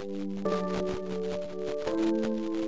Thank you.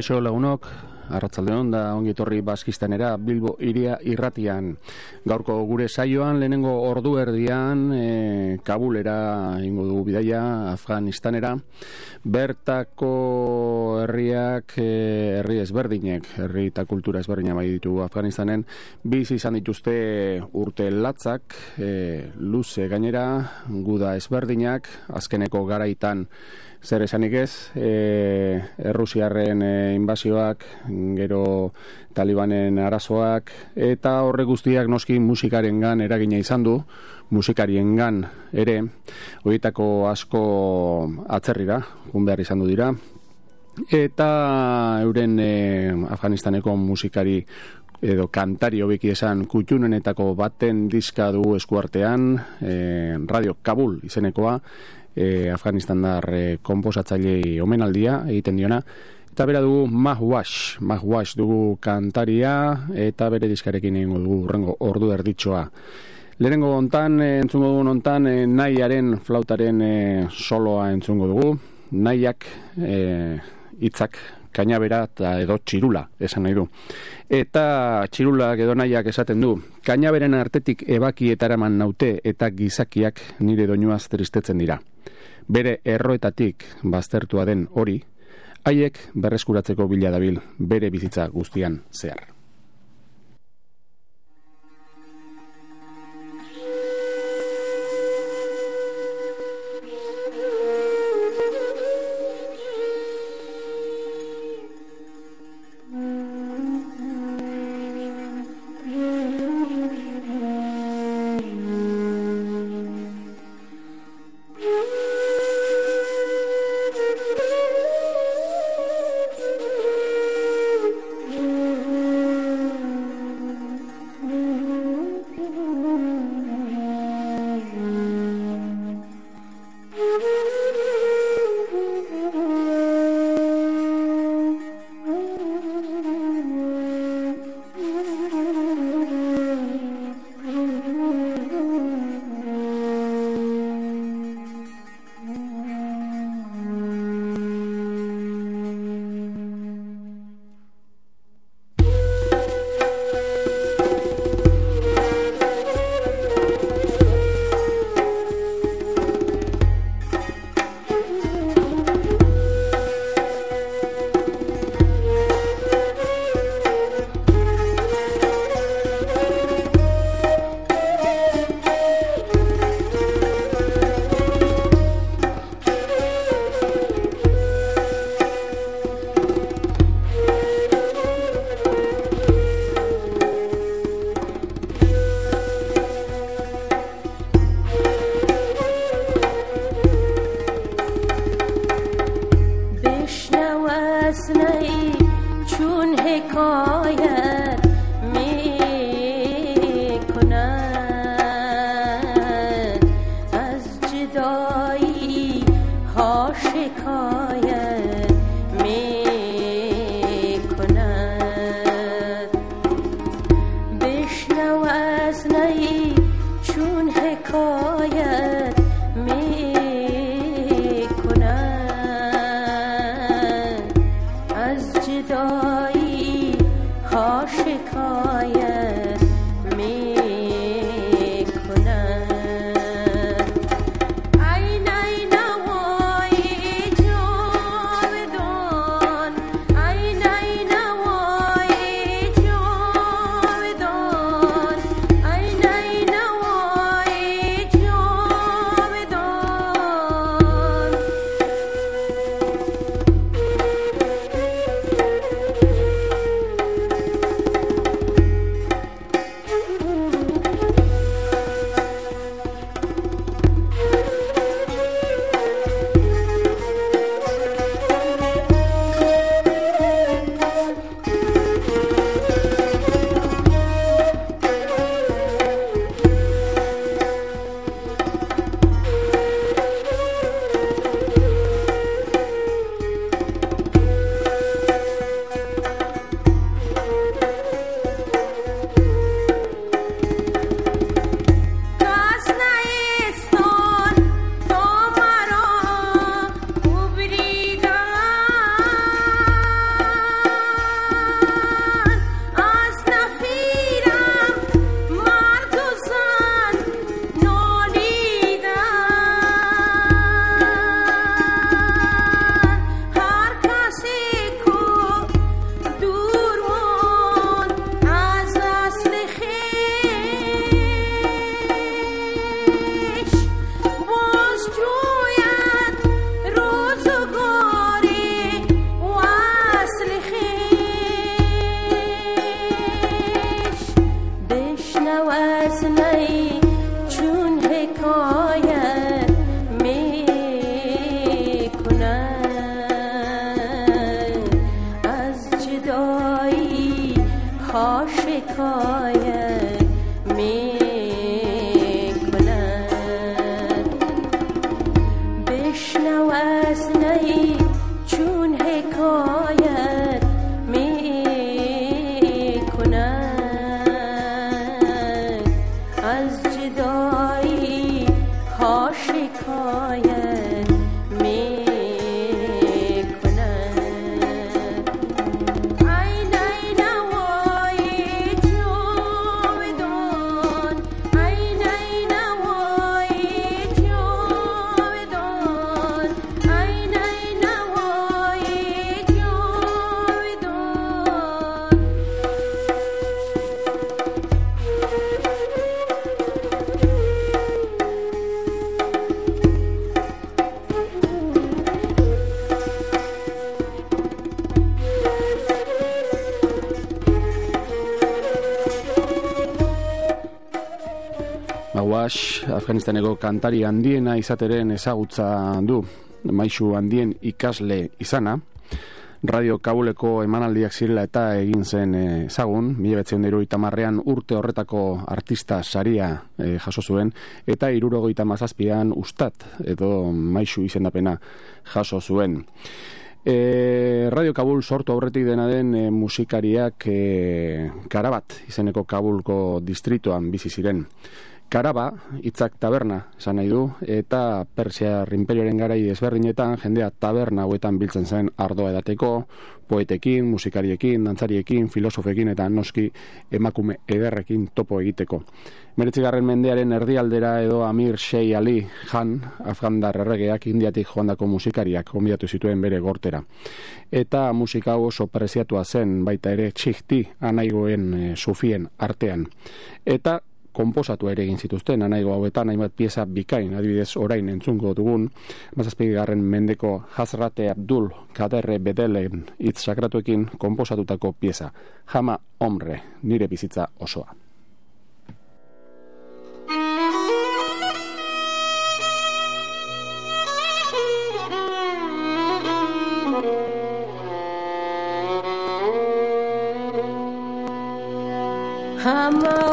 Kaixo lagunok, arratzalde hon da ongi etorri baskistanera Bilbo iria irratian. Gaurko gure saioan lehenengo ordu erdian e, Kabulera ingo dugu bidaia Afganistanera. Bertako herriak, e, herri ezberdinek, herri eta kultura ezberdinak bai ditu Afganistanen, biz izan dituzte urte latzak, e, luze gainera, guda ezberdinak, azkeneko garaitan zer esanik ez, e, Errusiarren e, inbazioak, gero talibanen arazoak, eta horre guztiak noski musikaren gan eragina izan du, musikarien gan ere, horietako asko atzerri da, behar izan du dira, eta euren e, Afganistaneko musikari edo kantari hobeki esan kutxunenetako baten diska du eskuartean, e, Radio Kabul izenekoa, e, Afganistandar e, komposatzailei omenaldia egiten diona. Eta bera dugu Mahwash. Mahwash dugu kantaria eta bere diskarekin egingo dugu urrengo ordu erditxoa. Lehenengo ontan, e, entzungo dugu ontan e, nahiaren flautaren e, soloa entzungo dugu. Nahiak e, itzak kainabera eta edo txirula esan nahi du. Eta txirula edo nahiak esaten du, kainaberen artetik ebaki etaraman naute eta gizakiak nire doinuaz tristetzen dira. bere erroetatik baztertua den hori, haiek berreskuratzeko bila dabil bere bizitza guztian zehar. more. Kantari handiena izateren ezagutza du, maixu handien ikasle izana, Radio Kabuleko emanaldiak zirela eta egin zen ezagun, mila betzen dira itamarrean urte horretako artista saria e, jaso zuen, eta irurogoita mazazpian ustat edo maixu izendapena jaso zuen. E, Radio Kabul sortu aurretik dena den musikariak e, karabat izeneko Kabulko distritoan bizi ziren. Karaba, hitzak taberna, esan nahi du, eta Persia imperioaren garai ezberdinetan, jendea taberna hauetan biltzen zen ardoa edateko, poetekin, musikariekin, dantzariekin, filosofekin eta noski emakume ederrekin topo egiteko. Meretzigarren mendearen erdialdera edo Amir Shei Ali Han, Afgandar erregeak indiatik joandako musikariak onbidatu zituen bere gortera. Eta musika oso preziatua zen baita ere txikti anaigoen e, sufien artean. Eta komposatu ere egin zituzten anaigo hauetan hainbat pieza bikain. Adibidez orain entzungo dugun garren mendeko Hazrate Abdul Kaderre Bedelen hitz sakratuekin komposatutako pieza. Jama Omre nire bizitza osoa. Hama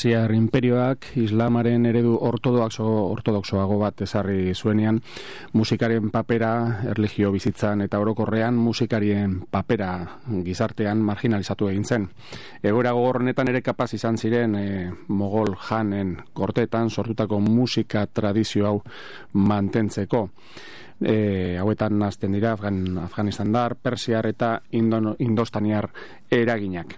Persiar imperioak islamaren eredu ortodoxo, ortodoxoago bat ezarri zuenean musikaren papera erligio bizitzan eta orokorrean musikarien papera gizartean marginalizatu egin zen. Egoera gogorrenetan ere kapaz izan ziren e, mogol janen kortetan sortutako musika tradizio hau mantentzeko e, hauetan nazten dira Afgan, Afganistandar, Persiar eta Indon, Indostaniar eraginak.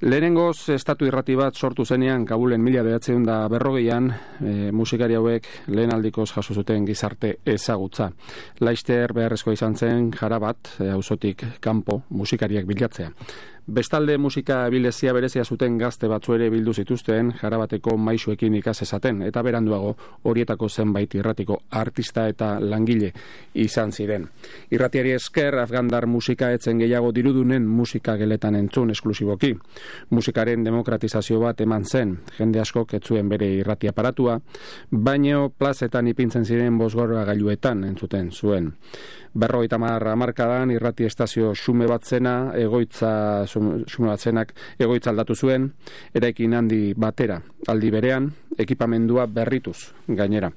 Lehenengoz, estatu irrati bat sortu zenean, Kabulen mila behatzeun da berrogeian, e, musikari hauek lehen aldikoz jaso zuten gizarte ezagutza. Laister beharrezko izan zen, jarabat, e, ausotik kanpo musikariak bilatzea. Bestalde musika bilezia berezia zuten gazte batzu ere bildu zituzten jarabateko maisuekin ikas esaten eta beranduago horietako zenbait irratiko artista eta langile izan ziren. Irratiari esker afgandar musika etzen gehiago dirudunen musika geletan entzun esklusiboki. Musikaren demokratizazio bat eman zen, jende asko ketzuen bere irrati aparatua, baino plazetan ipintzen ziren bosgorra gailuetan entzuten zuen. Berroita marra markadan irrati estazio xume bat zena, egoitza xume bat zenak egoitza aldatu zuen, eraikin handi batera, aldi berean, ekipamendua berrituz gainera.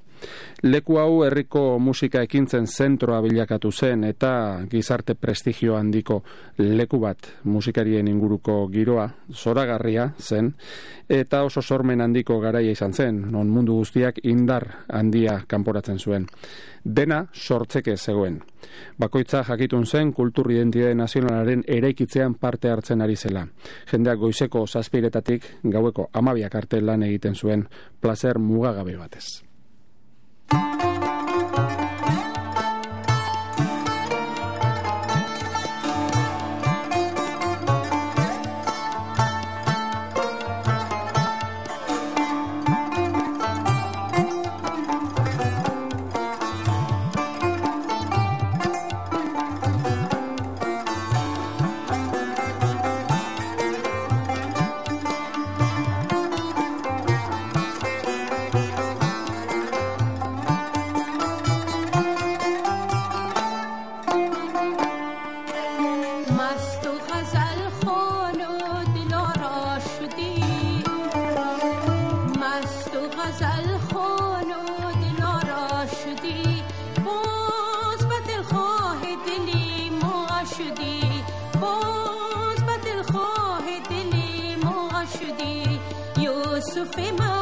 Leku hau herriko musika ekintzen zentroa bilakatu zen eta gizarte prestigio handiko leku bat musikarien inguruko giroa zoragarria zen eta oso sormen handiko garaia izan zen, non mundu guztiak indar handia kanporatzen zuen. Dena sortzeke zegoen. Bakoitza jakitun zen kultur identitate nazionalaren eraikitzean parte hartzen ari zela. Jendeak goizeko zazpiretatik gaueko amabiak arte lan egiten zuen placer mugagabe batez. Bye.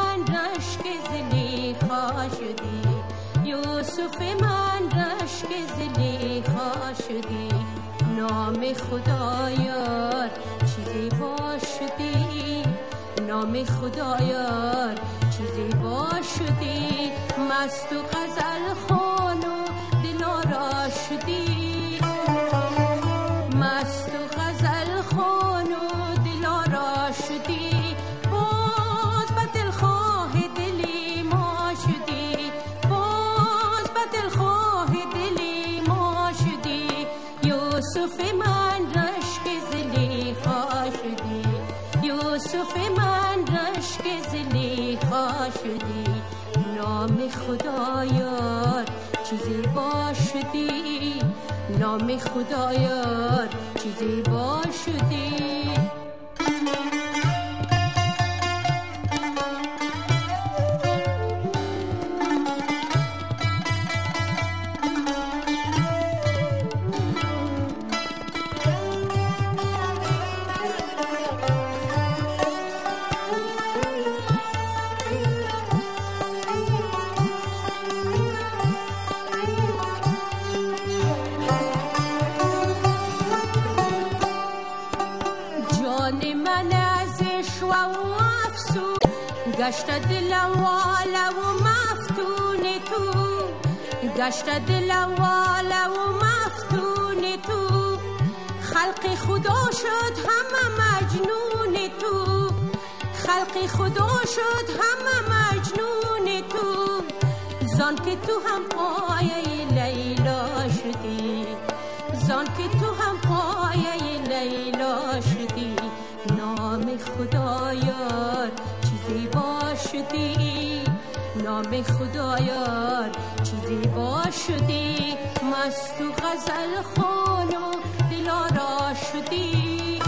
من رشک زلی شدی. یوسف من رشک زلی شدی. نام خدایار چیزی با شدی. نام خدایار چیزی با شدی. مست و غزل خان و دلارا شدی. یوسف من رشک زلیخا شدی یوسف من رشک زلیخا شدی نام خدایار چیزی با شدی نام خدایار چیزی باشدی. گشت دلم والا و مفتون تو. گشت دلم والا و مفتون تو. خلق خدا شد همه مجنون تو. خلق خدا شد همه مجنون تو. زان که تو هم پایه شدی نام خدایار چیزی با شدی. مست و غزل خون و دلارا شدی.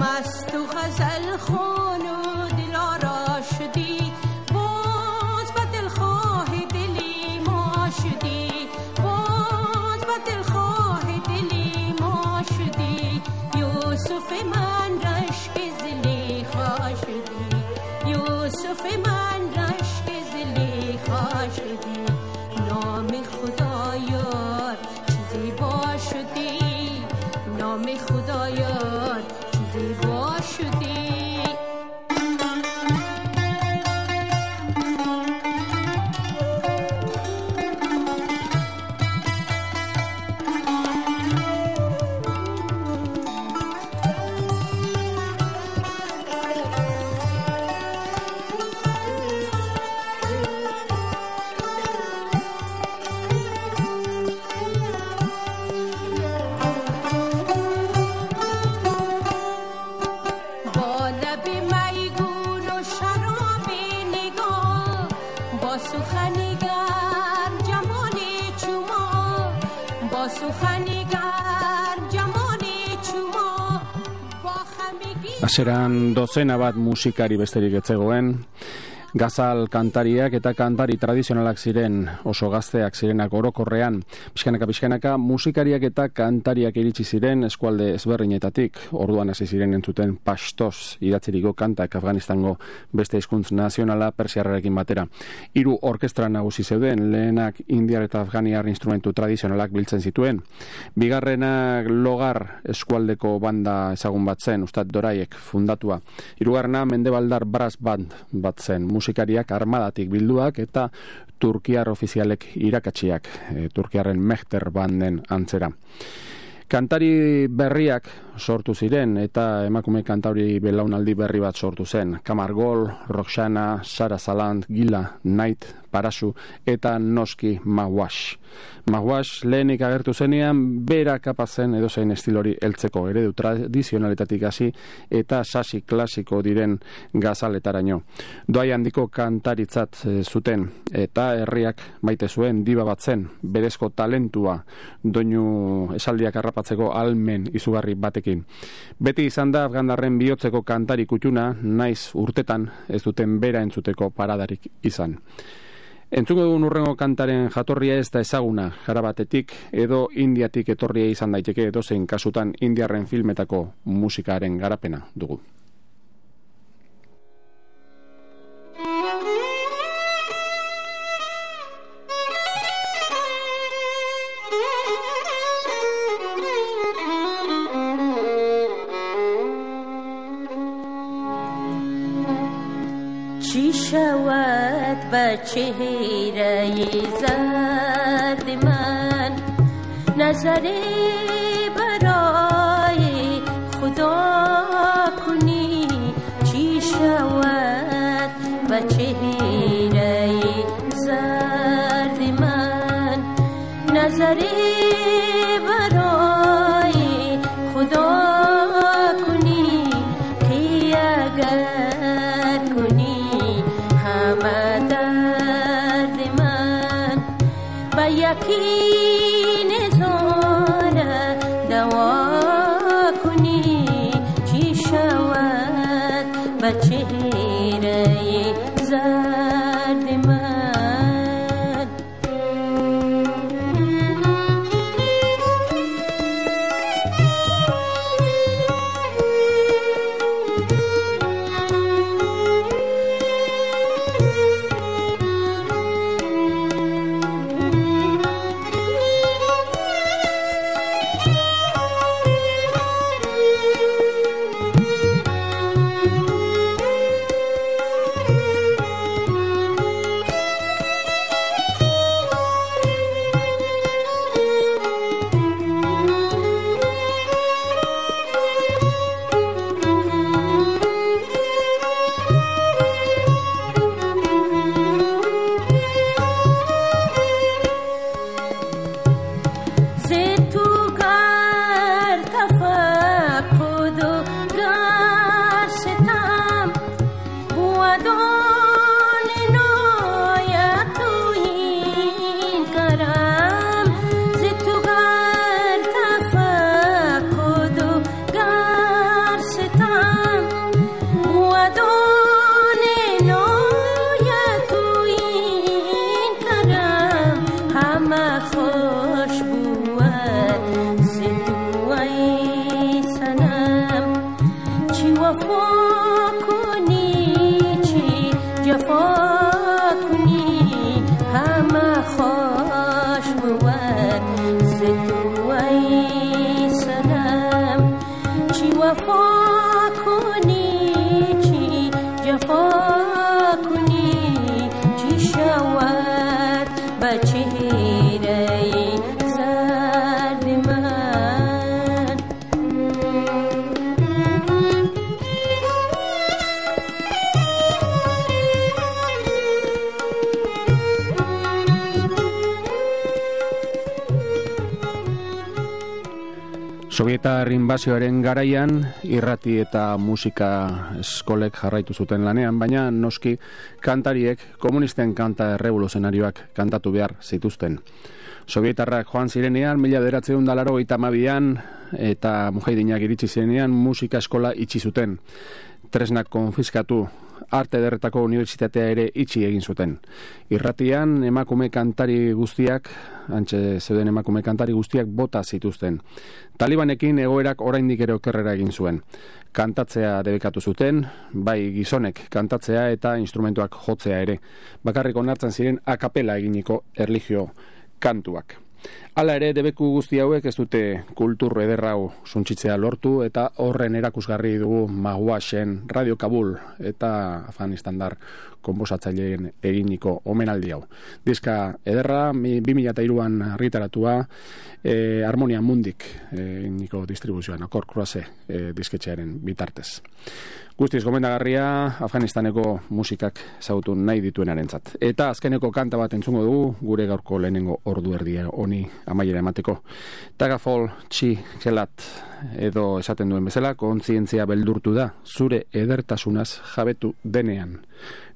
مست و غزل خون Aseran dozena bat musikari besterik etzegoen, gazal kantariak eta kantari tradizionalak ziren oso gazteak zirenak orokorrean, pixkanaka pixkanaka musikariak eta kantariak iritsi ziren eskualde ezberdinetatik, orduan hasi ziren entzuten pastos idatziriko kantak Afganistango beste hizkuntz nazionala persiarrarekin batera. Hiru orkestra nagusi zeuden, lehenak indiar eta afganiar instrumentu tradizionalak biltzen zituen. Bigarrenak logar eskualdeko banda ezagun bat zen, Ustad Doraiek fundatua. Hirugarrena Mendebaldar Brass Band bat zen, musikariak armadatik bilduak eta Turkiar ofizialek irakatsiak, e, Turkiarren Mehter banden antzera. Kantari berriak sortu ziren eta emakume kantari belaunaldi berri bat sortu zen. Kamargol, Roxana, Sara Zaland, Gila, Night, Parasu eta Noski Mawash. Mawash lehenik agertu zenean bera kapazen edozein estilori heltzeko eredu tradizionaletatik hasi eta sasi klasiko diren gazaletaraino. Doai handiko kantaritzat eh, zuten eta herriak maite zuen diba bat zen, berezko talentua doinu esaldiak harrapatzeko almen izugarri batekin. Beti izan da Afgandarren bihotzeko kantari kutxuna, naiz urtetan ez duten bera entzuteko paradarik izan. Entzuko dugun urrengo kantaren jatorria ez da ezaguna, jarabatetik edo indiatik etorria izan daiteke edozein kasutan indiarren filmetako musikaren garapena dugu. شود به چهره زرد من نظری bay Sobietar inbazioaren garaian, irrati eta musika eskolek jarraitu zuten lanean, baina noski kantariek komunisten kanta errevoluzionarioak kantatu behar zituzten. Sovietarrak joan zirenean, mila deratzeun dalaro mabian, eta mujaidinak iritsi zirenean, musika eskola itxi zuten. Tresnak konfiskatu, arte derretako unibertsitatea ere itxi egin zuten. Irratian, emakume kantari guztiak, antxe zeuden emakume kantari guztiak bota zituzten. Talibanekin egoerak oraindik ere okerrera egin zuen. Kantatzea debekatu zuten, bai gizonek kantatzea eta instrumentuak jotzea ere. Bakarrik onartzen ziren akapela eginiko erligio kantuak. Hala ere, debeku guzti hauek ez dute kultur ederrau suntxitzea lortu eta horren erakusgarri dugu Maguasen Radio Kabul eta Afganistan dar konbosatzaileen eginiko omenaldi hau. Diska ederra, 2002an argitaratua, e, Harmonia Mundik eginiko distribuzioan, akor kruaze e, disketxearen bitartez. Guztiz gomendagarria Afganistaneko musikak zautu nahi dituenaren zat. Eta azkeneko kanta bat entzungo dugu, gure gaurko lehenengo ordu erdia honi amaiera emateko. Tagafol txi kelat edo esaten duen bezala, kontzientzia beldurtu da, zure edertasunaz jabetu denean.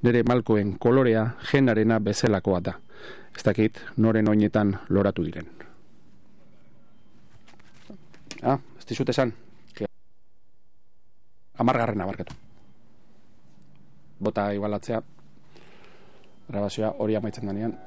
Nere malkoen kolorea jenarena bezelakoa da. Ez dakit, noren oinetan loratu diren. Ah, ez dizut esan, amargarren abarkatu. Bota igualatzea, grabazioa hori amaitzen danean.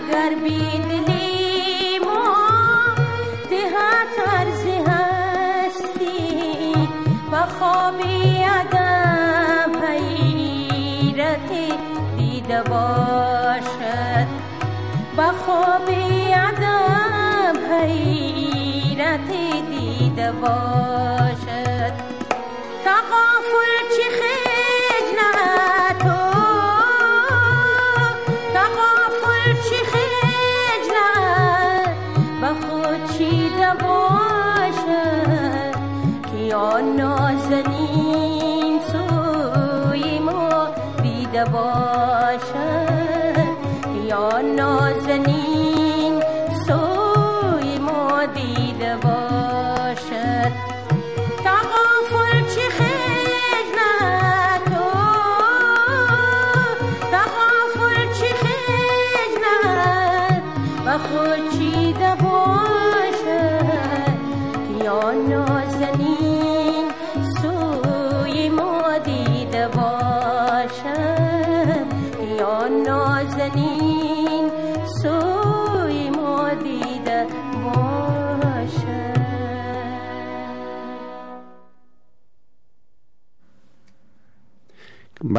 اگر عرض هستی و خوابی عدم حیرت دیده و خوابی باشد.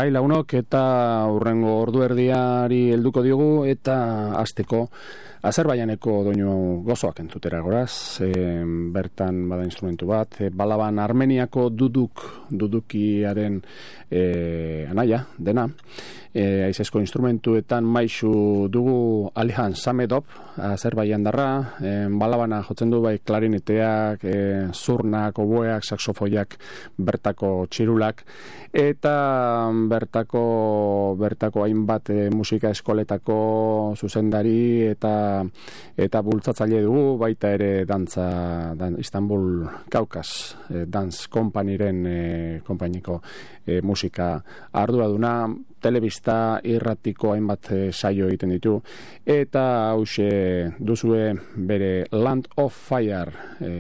Bai, lagunok eta urrengo ordu erdiari helduko diogu eta hasteko Azerbaianeko doinu gozoak entzutera goraz, e, bertan bada instrumentu bat, e, balaban Armeniako duduk, dudukiaren e, anaia, dena, e, aizesko instrumentuetan maisu dugu Alihan Samedov, Azerbaian darra, e, balabana jotzen du bai klarineteak, e, zurnak, oboeak, saxofoiak, bertako txirulak, eta bertako bertako hainbat e, musika eskoletako zuzendari eta eta bultzatzaile dugu. Baita ere dantza dan, Istanbul Kaukas e, Dance Companyren e, konpainiko e, musika arduraduna telebista irratiko hainbat e, saio egiten ditu. Eta hause duzue bere Land of Fire e,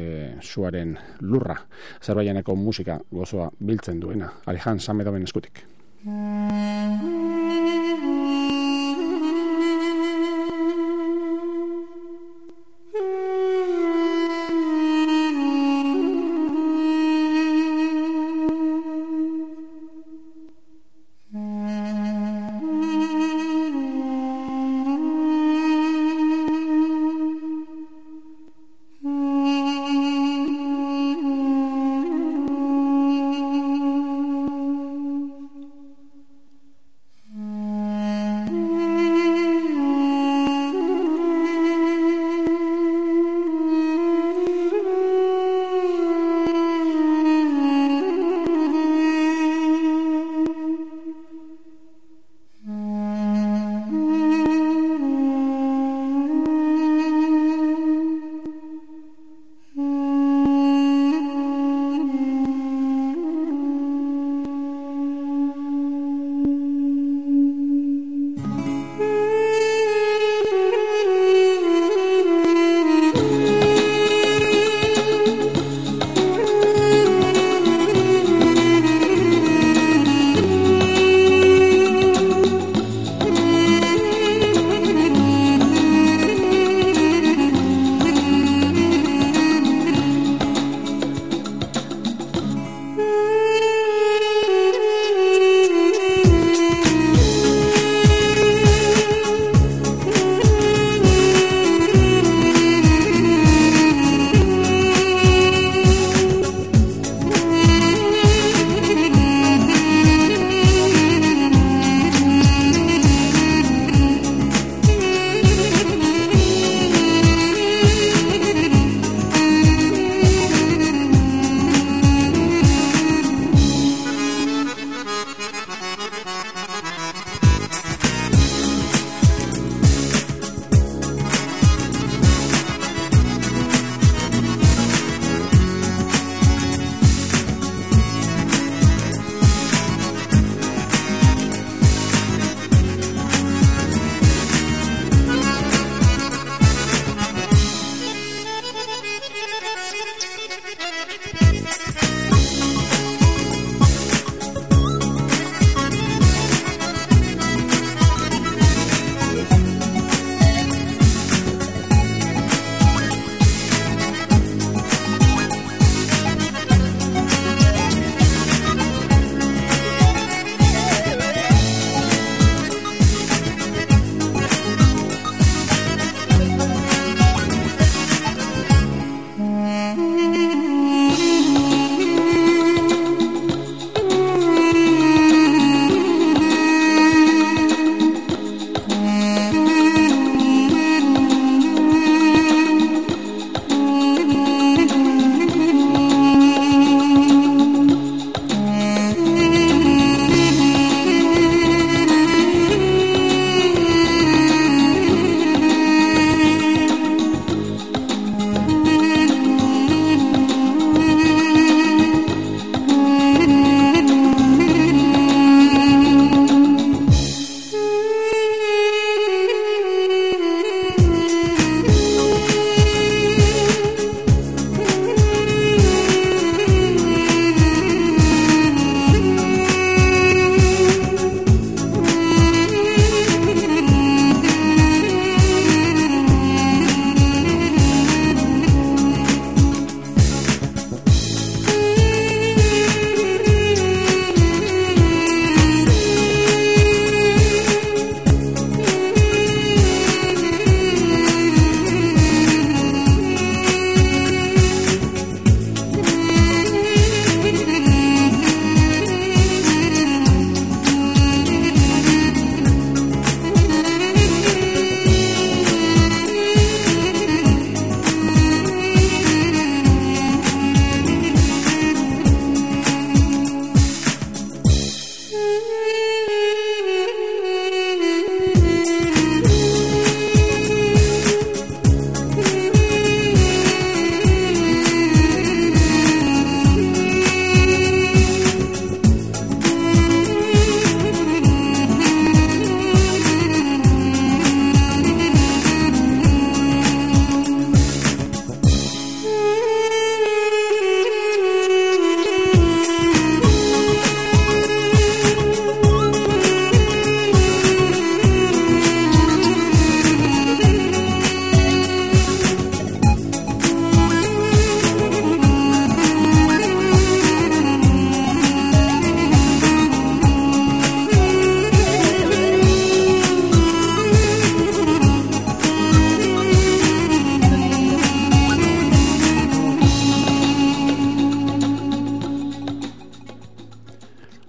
suaren lurra. Zerbaianeko musika gozoa biltzen duena. Alihan Samedoven eskutik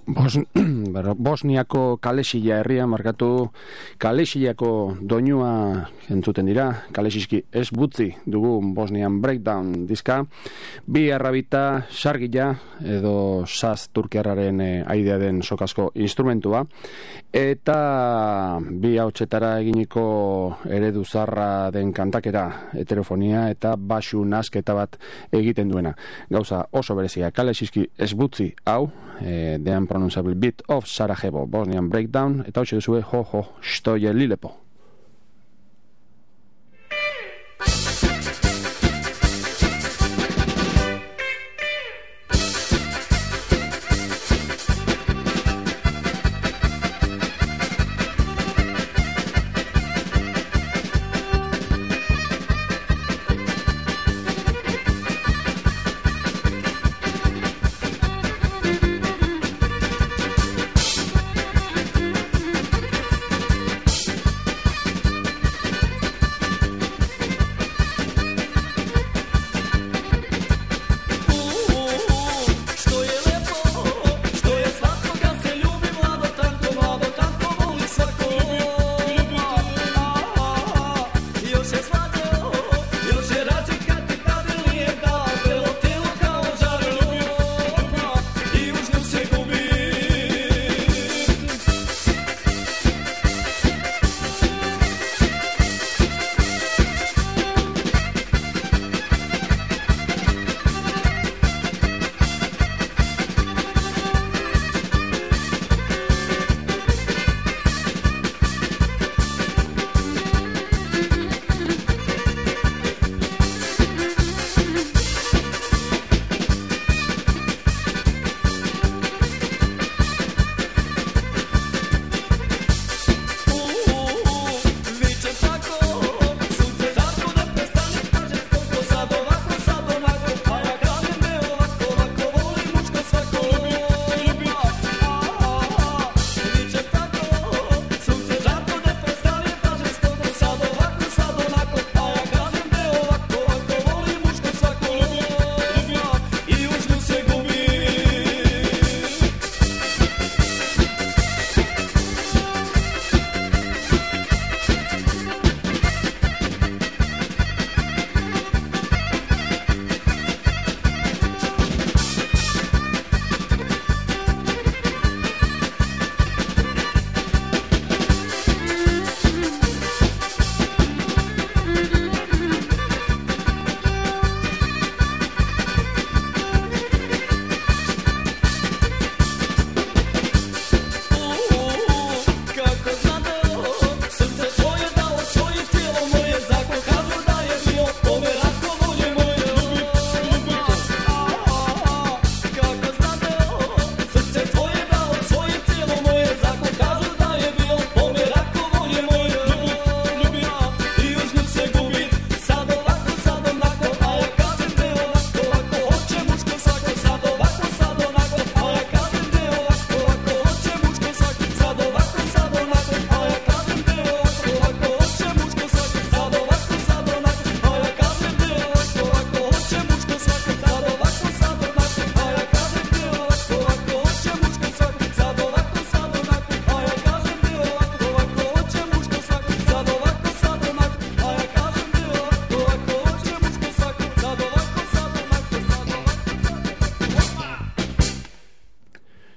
Bosniako kalesila herria markatu kalesiliako doinua entzuten dira, kalesiski ez butzi dugu Bosnian Breakdown diska, bi arrabita sargila edo saz turkiarraren e, aidea den sokasko instrumentua, eta bi hautsetara eginiko eredu zarra den kantakera heterofonia eta basu nasketa bat egiten duena. Gauza oso berezia, kalesiski ez butzi hau, e, The Unpronounceable Beat of Sarajevo, Bosnian Breakdown, eta hau duzue, ho, ho, stoje lilepo.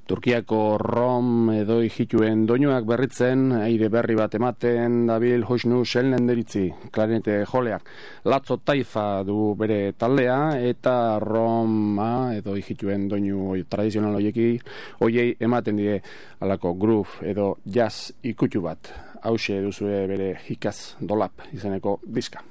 Turkiako Rom edo hijituen doinuak berritzen, aire berri bat ematen, dabil hoxnu selnen deritzi, klarinete joleak. Latzo taifa du bere taldea, eta Roma edo hijituen doinu tradizional hoieki, hoiei ematen die alako groove edo jazz ikutu bat. Hauxe duzue bere hikaz dolap izeneko diska.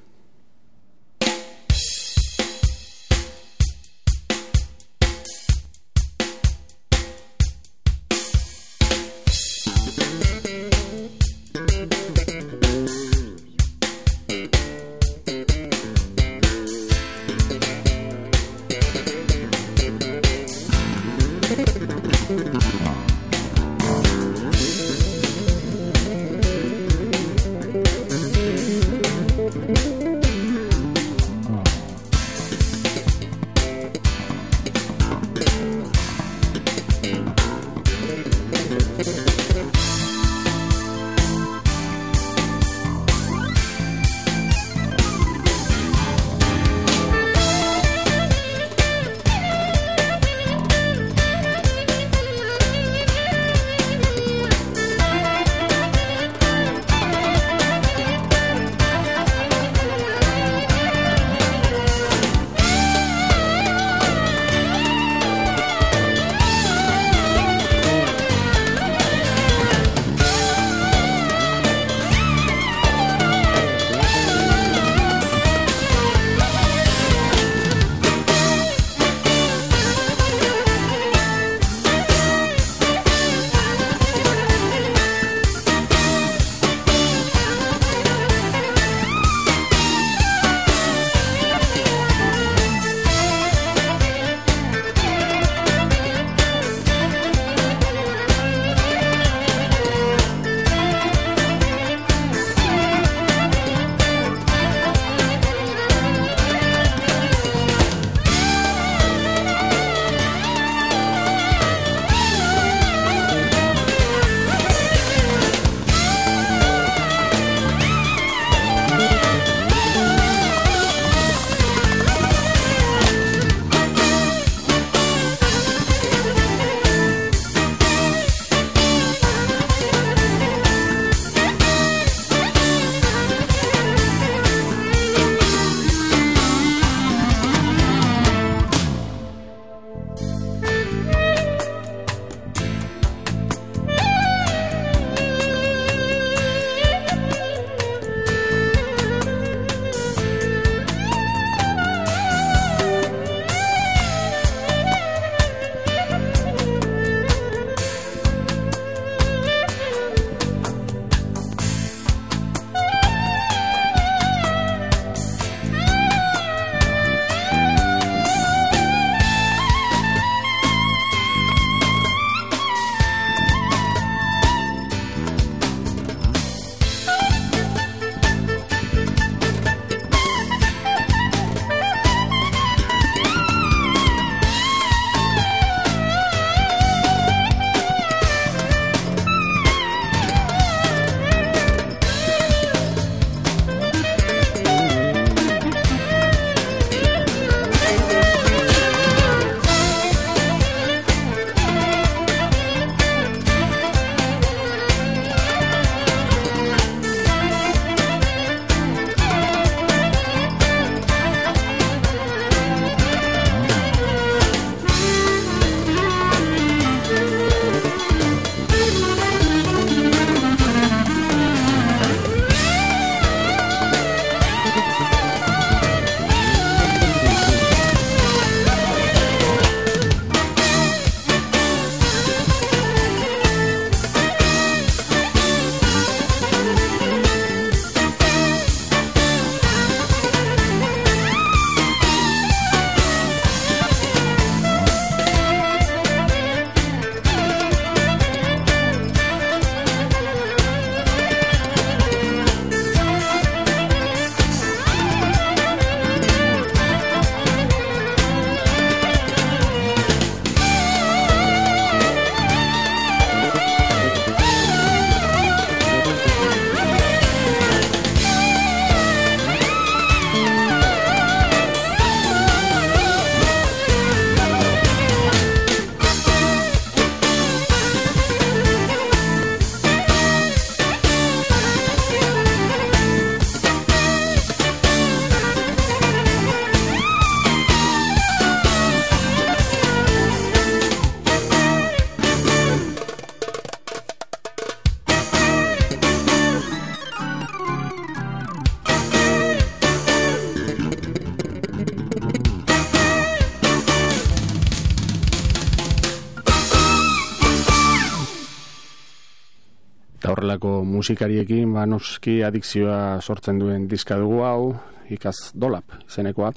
Musikariekin, ba, noski adikzioa sortzen duen diska dugu hau, ikaz dolap izenekoa.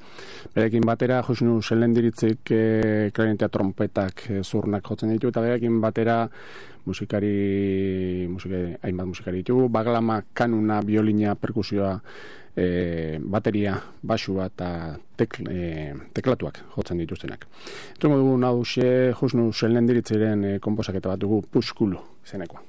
Berekin batera, Josinu Selendiritzik e, klarinetea trompetak e, zurnak jotzen ditu, eta berekin batera musikari, musikari hainbat musikari ditugu, baglama, kanuna, biolina, perkusioa, e, bateria, basua eta tek, e, teklatuak jotzen dituztenak. Etungo dugu nahuxe, Josinu Selendiritzeren e, komposaketa bat dugu, puskulu izenekoa.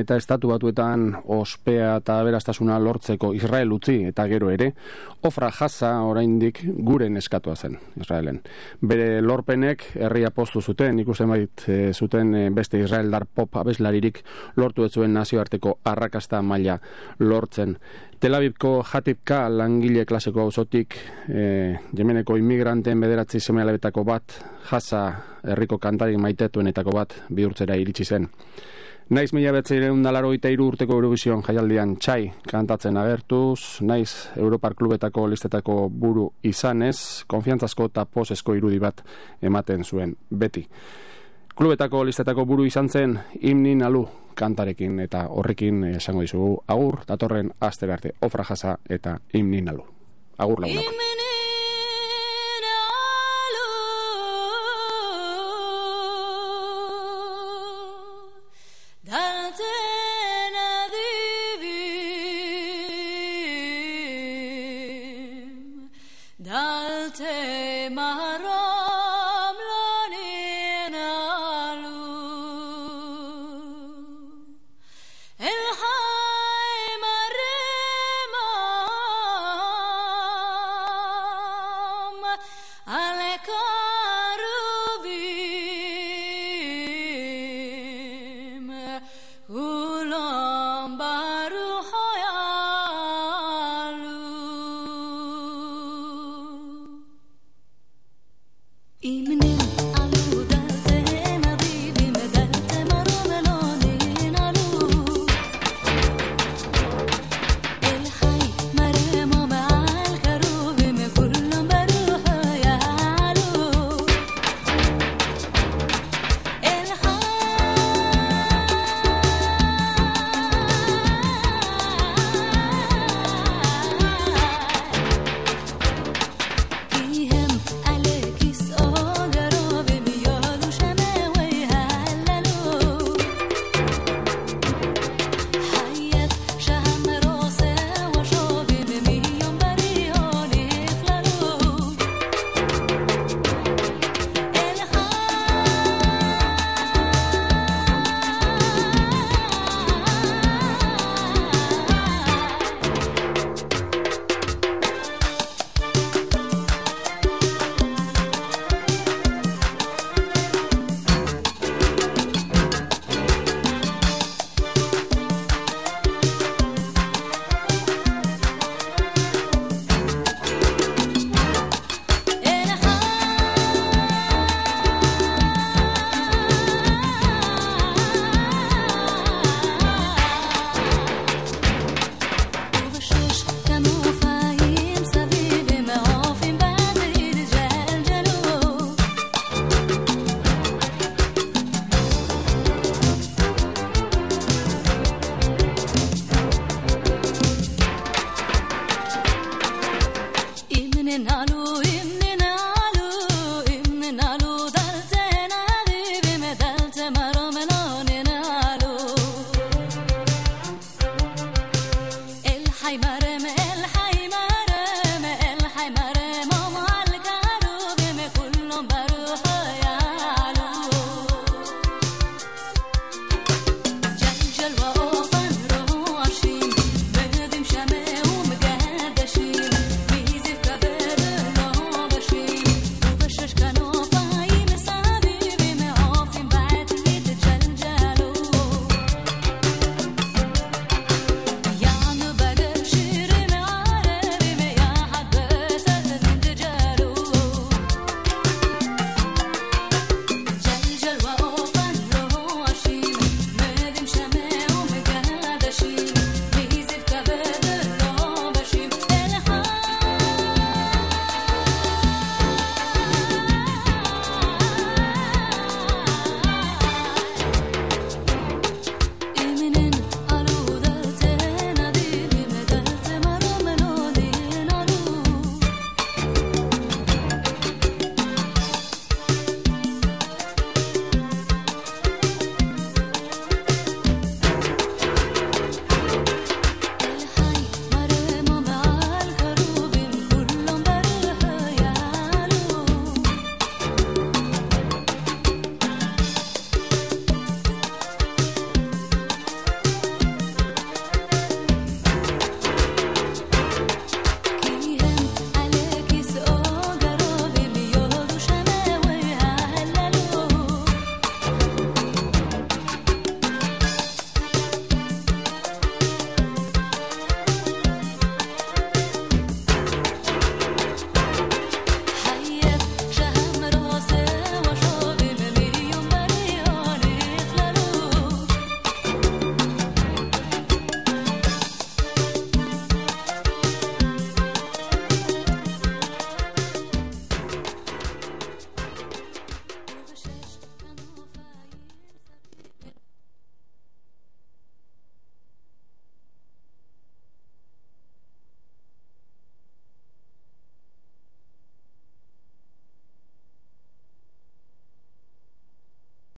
Eta estatu batuetan ospea eta beraztasuna lortzeko Israel utzi eta gero ere, ofra jasa oraindik guren eskatua zen Israelen. Bere lorpenek herria postu zuten, ikusten bait e, zuten e, beste Israeldar pop abeslaririk lortu ez zuen nazioarteko arrakasta maila lortzen. Tel Avivko jatipka langile klaseko auzotik e, jemeneko inmigranten bederatzi semealebetako bat jasa herriko kantari maitetuenetako bat bihurtzera iritsi zen. Naiz mila betzeireun dalaro iru urteko Eurovision jaialdian txai kantatzen agertuz, naiz Europar klubetako listetako buru izanez, konfiantzazko eta posesko irudi bat ematen zuen beti. Klubetako listetako buru izan zen imnin alu kantarekin eta horrekin esango dizugu agur, datorren aster arte ofra jasa eta imnin alu. Agur lagunok.